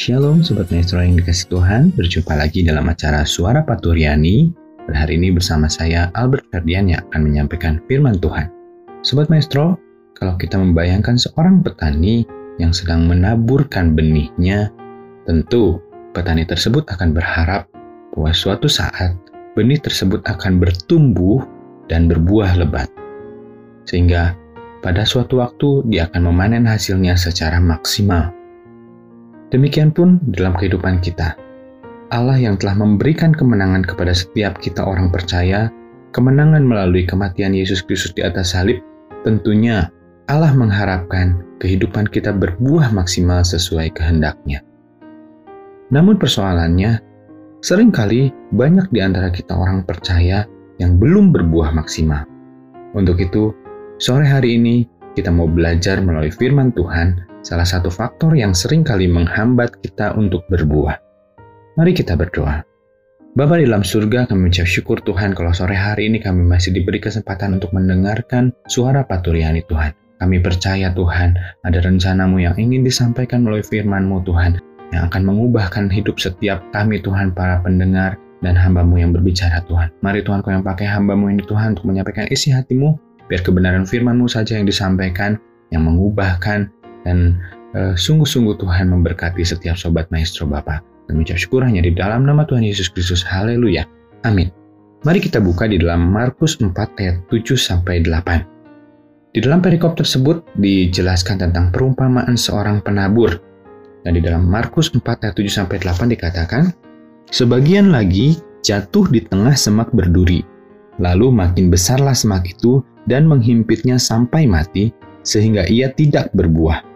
Shalom Sobat Maestro yang dikasih Tuhan, berjumpa lagi dalam acara Suara Paturyani. Dan hari ini bersama saya Albert Ferdian yang akan menyampaikan firman Tuhan. Sobat Maestro, kalau kita membayangkan seorang petani yang sedang menaburkan benihnya, tentu petani tersebut akan berharap bahwa suatu saat benih tersebut akan bertumbuh dan berbuah lebat. Sehingga pada suatu waktu dia akan memanen hasilnya secara maksimal. Demikian pun dalam kehidupan kita. Allah yang telah memberikan kemenangan kepada setiap kita orang percaya, kemenangan melalui kematian Yesus Kristus di atas salib, tentunya Allah mengharapkan kehidupan kita berbuah maksimal sesuai kehendaknya. Namun persoalannya, sering kali banyak di antara kita orang percaya yang belum berbuah maksimal. Untuk itu, sore hari ini kita mau belajar melalui firman Tuhan salah satu faktor yang sering kali menghambat kita untuk berbuah. Mari kita berdoa. Bapa di dalam surga, kami mengucap syukur Tuhan kalau sore hari ini kami masih diberi kesempatan untuk mendengarkan suara paturiani Tuhan. Kami percaya Tuhan, ada rencanamu yang ingin disampaikan melalui firmanmu Tuhan, yang akan mengubahkan hidup setiap kami Tuhan para pendengar dan hambamu yang berbicara Tuhan. Mari Tuhan kau yang pakai hambamu ini Tuhan untuk menyampaikan isi hatimu, biar kebenaran firmanmu saja yang disampaikan, yang mengubahkan dan uh, sungguh-sungguh Tuhan memberkati setiap sobat maestro Bapak. Kami ucap syukur hanya di dalam nama Tuhan Yesus Kristus. Haleluya. Amin. Mari kita buka di dalam Markus 4 ayat 7 sampai 8. Di dalam perikop tersebut dijelaskan tentang perumpamaan seorang penabur. Dan di dalam Markus 4 ayat 7 sampai 8 dikatakan, Sebagian lagi jatuh di tengah semak berduri. Lalu makin besarlah semak itu dan menghimpitnya sampai mati, sehingga ia tidak berbuah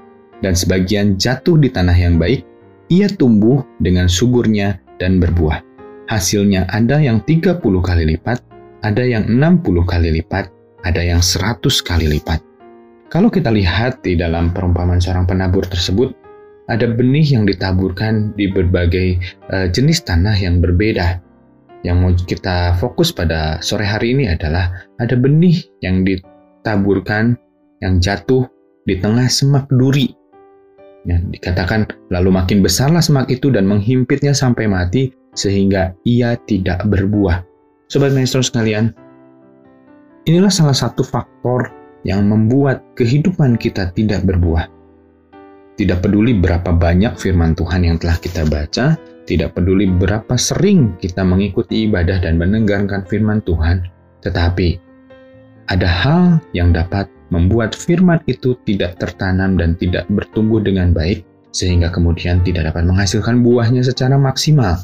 dan sebagian jatuh di tanah yang baik, ia tumbuh dengan suburnya dan berbuah. Hasilnya ada yang 30 kali lipat, ada yang 60 kali lipat, ada yang 100 kali lipat. Kalau kita lihat di dalam perumpamaan seorang penabur tersebut, ada benih yang ditaburkan di berbagai uh, jenis tanah yang berbeda. Yang mau kita fokus pada sore hari ini adalah ada benih yang ditaburkan yang jatuh di tengah semak duri Ya, dikatakan, lalu makin besarlah semak itu dan menghimpitnya sampai mati, sehingga ia tidak berbuah. Sobat maestro sekalian, inilah salah satu faktor yang membuat kehidupan kita tidak berbuah. Tidak peduli berapa banyak firman Tuhan yang telah kita baca, tidak peduli berapa sering kita mengikuti ibadah dan mendengarkan firman Tuhan, tetapi ada hal yang dapat membuat firman itu tidak tertanam dan tidak bertumbuh dengan baik, sehingga kemudian tidak dapat menghasilkan buahnya secara maksimal.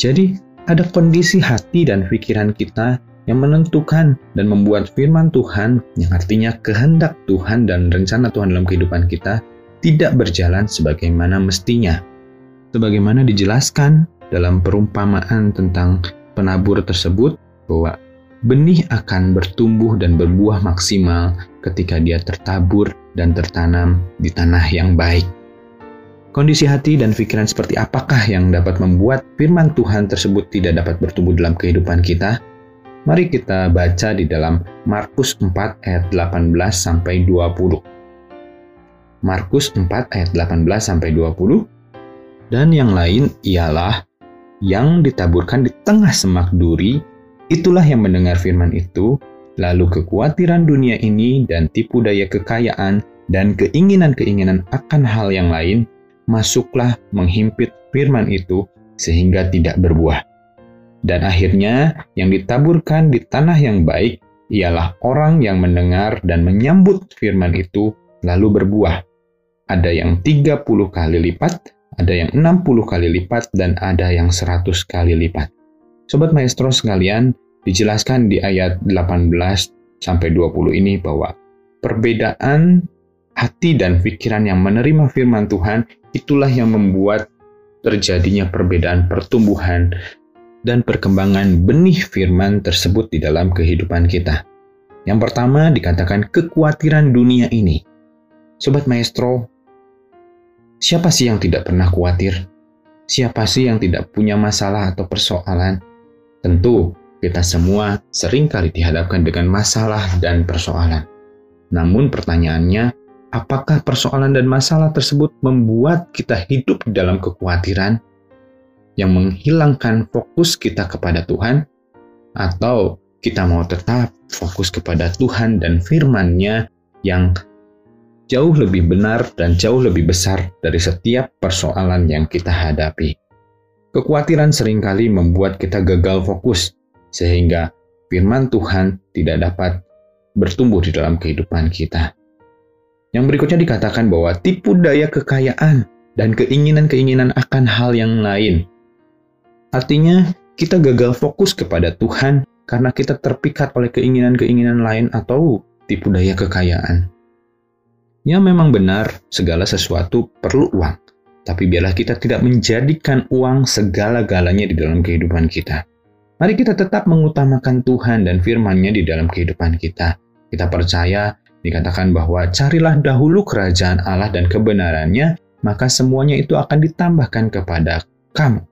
Jadi, ada kondisi hati dan pikiran kita yang menentukan dan membuat firman Tuhan, yang artinya kehendak Tuhan dan rencana Tuhan dalam kehidupan kita, tidak berjalan sebagaimana mestinya. Sebagaimana dijelaskan dalam perumpamaan tentang penabur tersebut, bahwa benih akan bertumbuh dan berbuah maksimal ketika dia tertabur dan tertanam di tanah yang baik. Kondisi hati dan pikiran seperti apakah yang dapat membuat firman Tuhan tersebut tidak dapat bertumbuh dalam kehidupan kita? Mari kita baca di dalam Markus 4 ayat 18 sampai 20. Markus 4 ayat 18 sampai 20. Dan yang lain ialah yang ditaburkan di tengah semak duri, itulah yang mendengar firman itu, lalu kekhawatiran dunia ini dan tipu daya kekayaan dan keinginan-keinginan akan hal yang lain masuklah menghimpit firman itu sehingga tidak berbuah. Dan akhirnya yang ditaburkan di tanah yang baik ialah orang yang mendengar dan menyambut firman itu lalu berbuah. Ada yang 30 kali lipat, ada yang 60 kali lipat, dan ada yang 100 kali lipat. Sobat Maestro sekalian, dijelaskan di ayat 18 sampai 20 ini bahwa perbedaan hati dan pikiran yang menerima firman Tuhan itulah yang membuat terjadinya perbedaan pertumbuhan dan perkembangan benih firman tersebut di dalam kehidupan kita. Yang pertama dikatakan kekhawatiran dunia ini. Sobat Maestro, siapa sih yang tidak pernah khawatir? Siapa sih yang tidak punya masalah atau persoalan? Tentu, kita semua sering kali dihadapkan dengan masalah dan persoalan. Namun pertanyaannya, apakah persoalan dan masalah tersebut membuat kita hidup dalam kekhawatiran yang menghilangkan fokus kita kepada Tuhan, atau kita mau tetap fokus kepada Tuhan dan firman-Nya yang jauh lebih benar dan jauh lebih besar dari setiap persoalan yang kita hadapi. Kekhawatiran sering kali membuat kita gagal fokus, sehingga firman Tuhan tidak dapat bertumbuh di dalam kehidupan kita. Yang berikutnya dikatakan bahwa tipu daya kekayaan dan keinginan-keinginan akan hal yang lain. Artinya, kita gagal fokus kepada Tuhan karena kita terpikat oleh keinginan-keinginan lain atau tipu daya kekayaan. Ya memang benar, segala sesuatu perlu uang. Tapi biarlah kita tidak menjadikan uang segala-galanya di dalam kehidupan kita. Mari kita tetap mengutamakan Tuhan dan firman-Nya di dalam kehidupan kita. Kita percaya Dikatakan bahwa carilah dahulu kerajaan Allah dan kebenarannya, maka semuanya itu akan ditambahkan kepada kamu.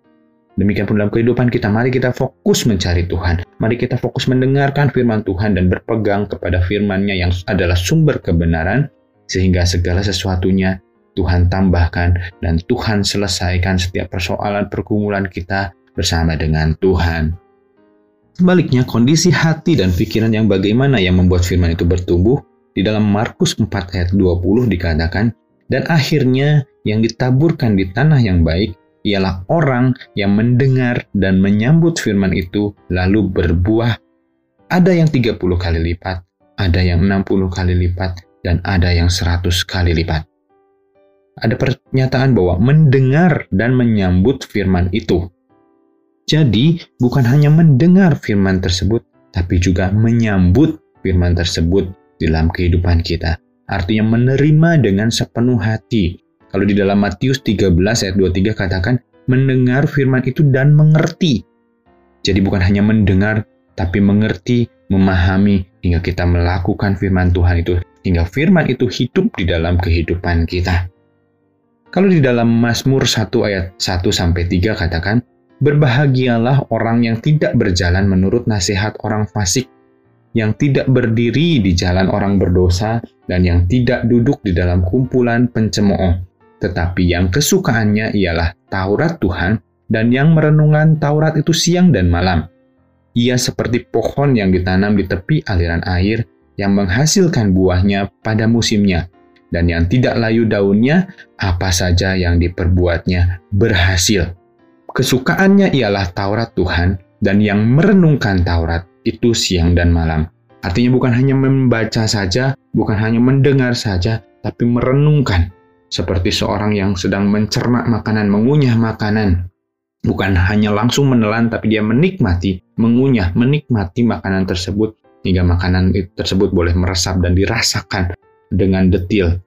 Demikian pun dalam kehidupan kita, mari kita fokus mencari Tuhan. Mari kita fokus mendengarkan firman Tuhan dan berpegang kepada firman-Nya yang adalah sumber kebenaran, sehingga segala sesuatunya Tuhan tambahkan dan Tuhan selesaikan setiap persoalan pergumulan kita bersama dengan Tuhan. Sebaliknya, kondisi hati dan pikiran yang bagaimana yang membuat firman itu bertumbuh, di dalam Markus 4 ayat 20 dikatakan, dan akhirnya yang ditaburkan di tanah yang baik ialah orang yang mendengar dan menyambut firman itu lalu berbuah. Ada yang 30 kali lipat, ada yang 60 kali lipat, dan ada yang 100 kali lipat. Ada pernyataan bahwa mendengar dan menyambut firman itu. Jadi, bukan hanya mendengar firman tersebut, tapi juga menyambut firman tersebut dalam kehidupan kita. Artinya menerima dengan sepenuh hati. Kalau di dalam Matius 13 ayat 23 katakan, mendengar firman itu dan mengerti. Jadi bukan hanya mendengar, tapi mengerti, memahami, hingga kita melakukan firman Tuhan itu, hingga firman itu hidup di dalam kehidupan kita. Kalau di dalam Mazmur 1 ayat 1 sampai 3 katakan, Berbahagialah orang yang tidak berjalan menurut nasihat orang fasik, yang tidak berdiri di jalan orang berdosa, dan yang tidak duduk di dalam kumpulan pencemooh, tetapi yang kesukaannya ialah Taurat Tuhan, dan yang merenungkan Taurat itu siang dan malam. Ia seperti pohon yang ditanam di tepi aliran air, yang menghasilkan buahnya pada musimnya, dan yang tidak layu daunnya, apa saja yang diperbuatnya berhasil. Kesukaannya ialah Taurat Tuhan, dan yang merenungkan Taurat itu siang dan malam. Artinya bukan hanya membaca saja, bukan hanya mendengar saja, tapi merenungkan. Seperti seorang yang sedang mencerna makanan, mengunyah makanan. Bukan hanya langsung menelan, tapi dia menikmati, mengunyah, menikmati makanan tersebut, hingga makanan tersebut boleh meresap dan dirasakan dengan detil.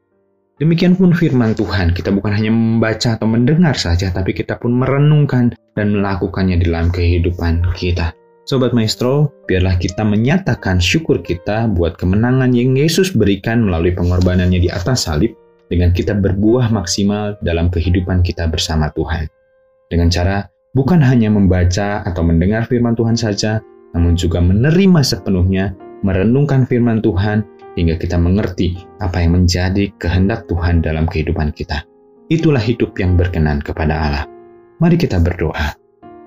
Demikian pun firman Tuhan, kita bukan hanya membaca atau mendengar saja, tapi kita pun merenungkan dan melakukannya dalam kehidupan kita. Sobat Maestro, biarlah kita menyatakan syukur kita buat kemenangan yang Yesus berikan melalui pengorbanannya di atas salib dengan kita berbuah maksimal dalam kehidupan kita bersama Tuhan. Dengan cara bukan hanya membaca atau mendengar firman Tuhan saja, namun juga menerima sepenuhnya, merenungkan firman Tuhan, hingga kita mengerti apa yang menjadi kehendak Tuhan dalam kehidupan kita. Itulah hidup yang berkenan kepada Allah. Mari kita berdoa.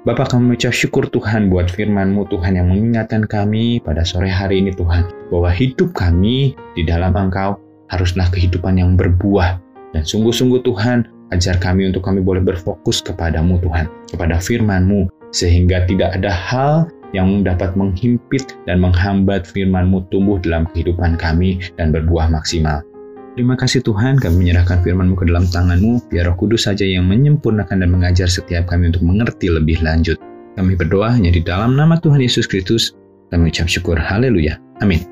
Bapak kami mengucap syukur Tuhan buat firman-Mu Tuhan yang mengingatkan kami pada sore hari ini Tuhan bahwa hidup kami di dalam Engkau haruslah kehidupan yang berbuah dan sungguh-sungguh Tuhan ajar kami untuk kami boleh berfokus kepadamu Tuhan kepada firman-Mu sehingga tidak ada hal yang dapat menghimpit dan menghambat firman-Mu tumbuh dalam kehidupan kami dan berbuah maksimal. Terima kasih Tuhan, kami menyerahkan firman-Mu ke dalam tangan-Mu, biar roh kudus saja yang menyempurnakan dan mengajar setiap kami untuk mengerti lebih lanjut. Kami berdoa hanya di dalam nama Tuhan Yesus Kristus, kami ucap syukur, haleluya, amin.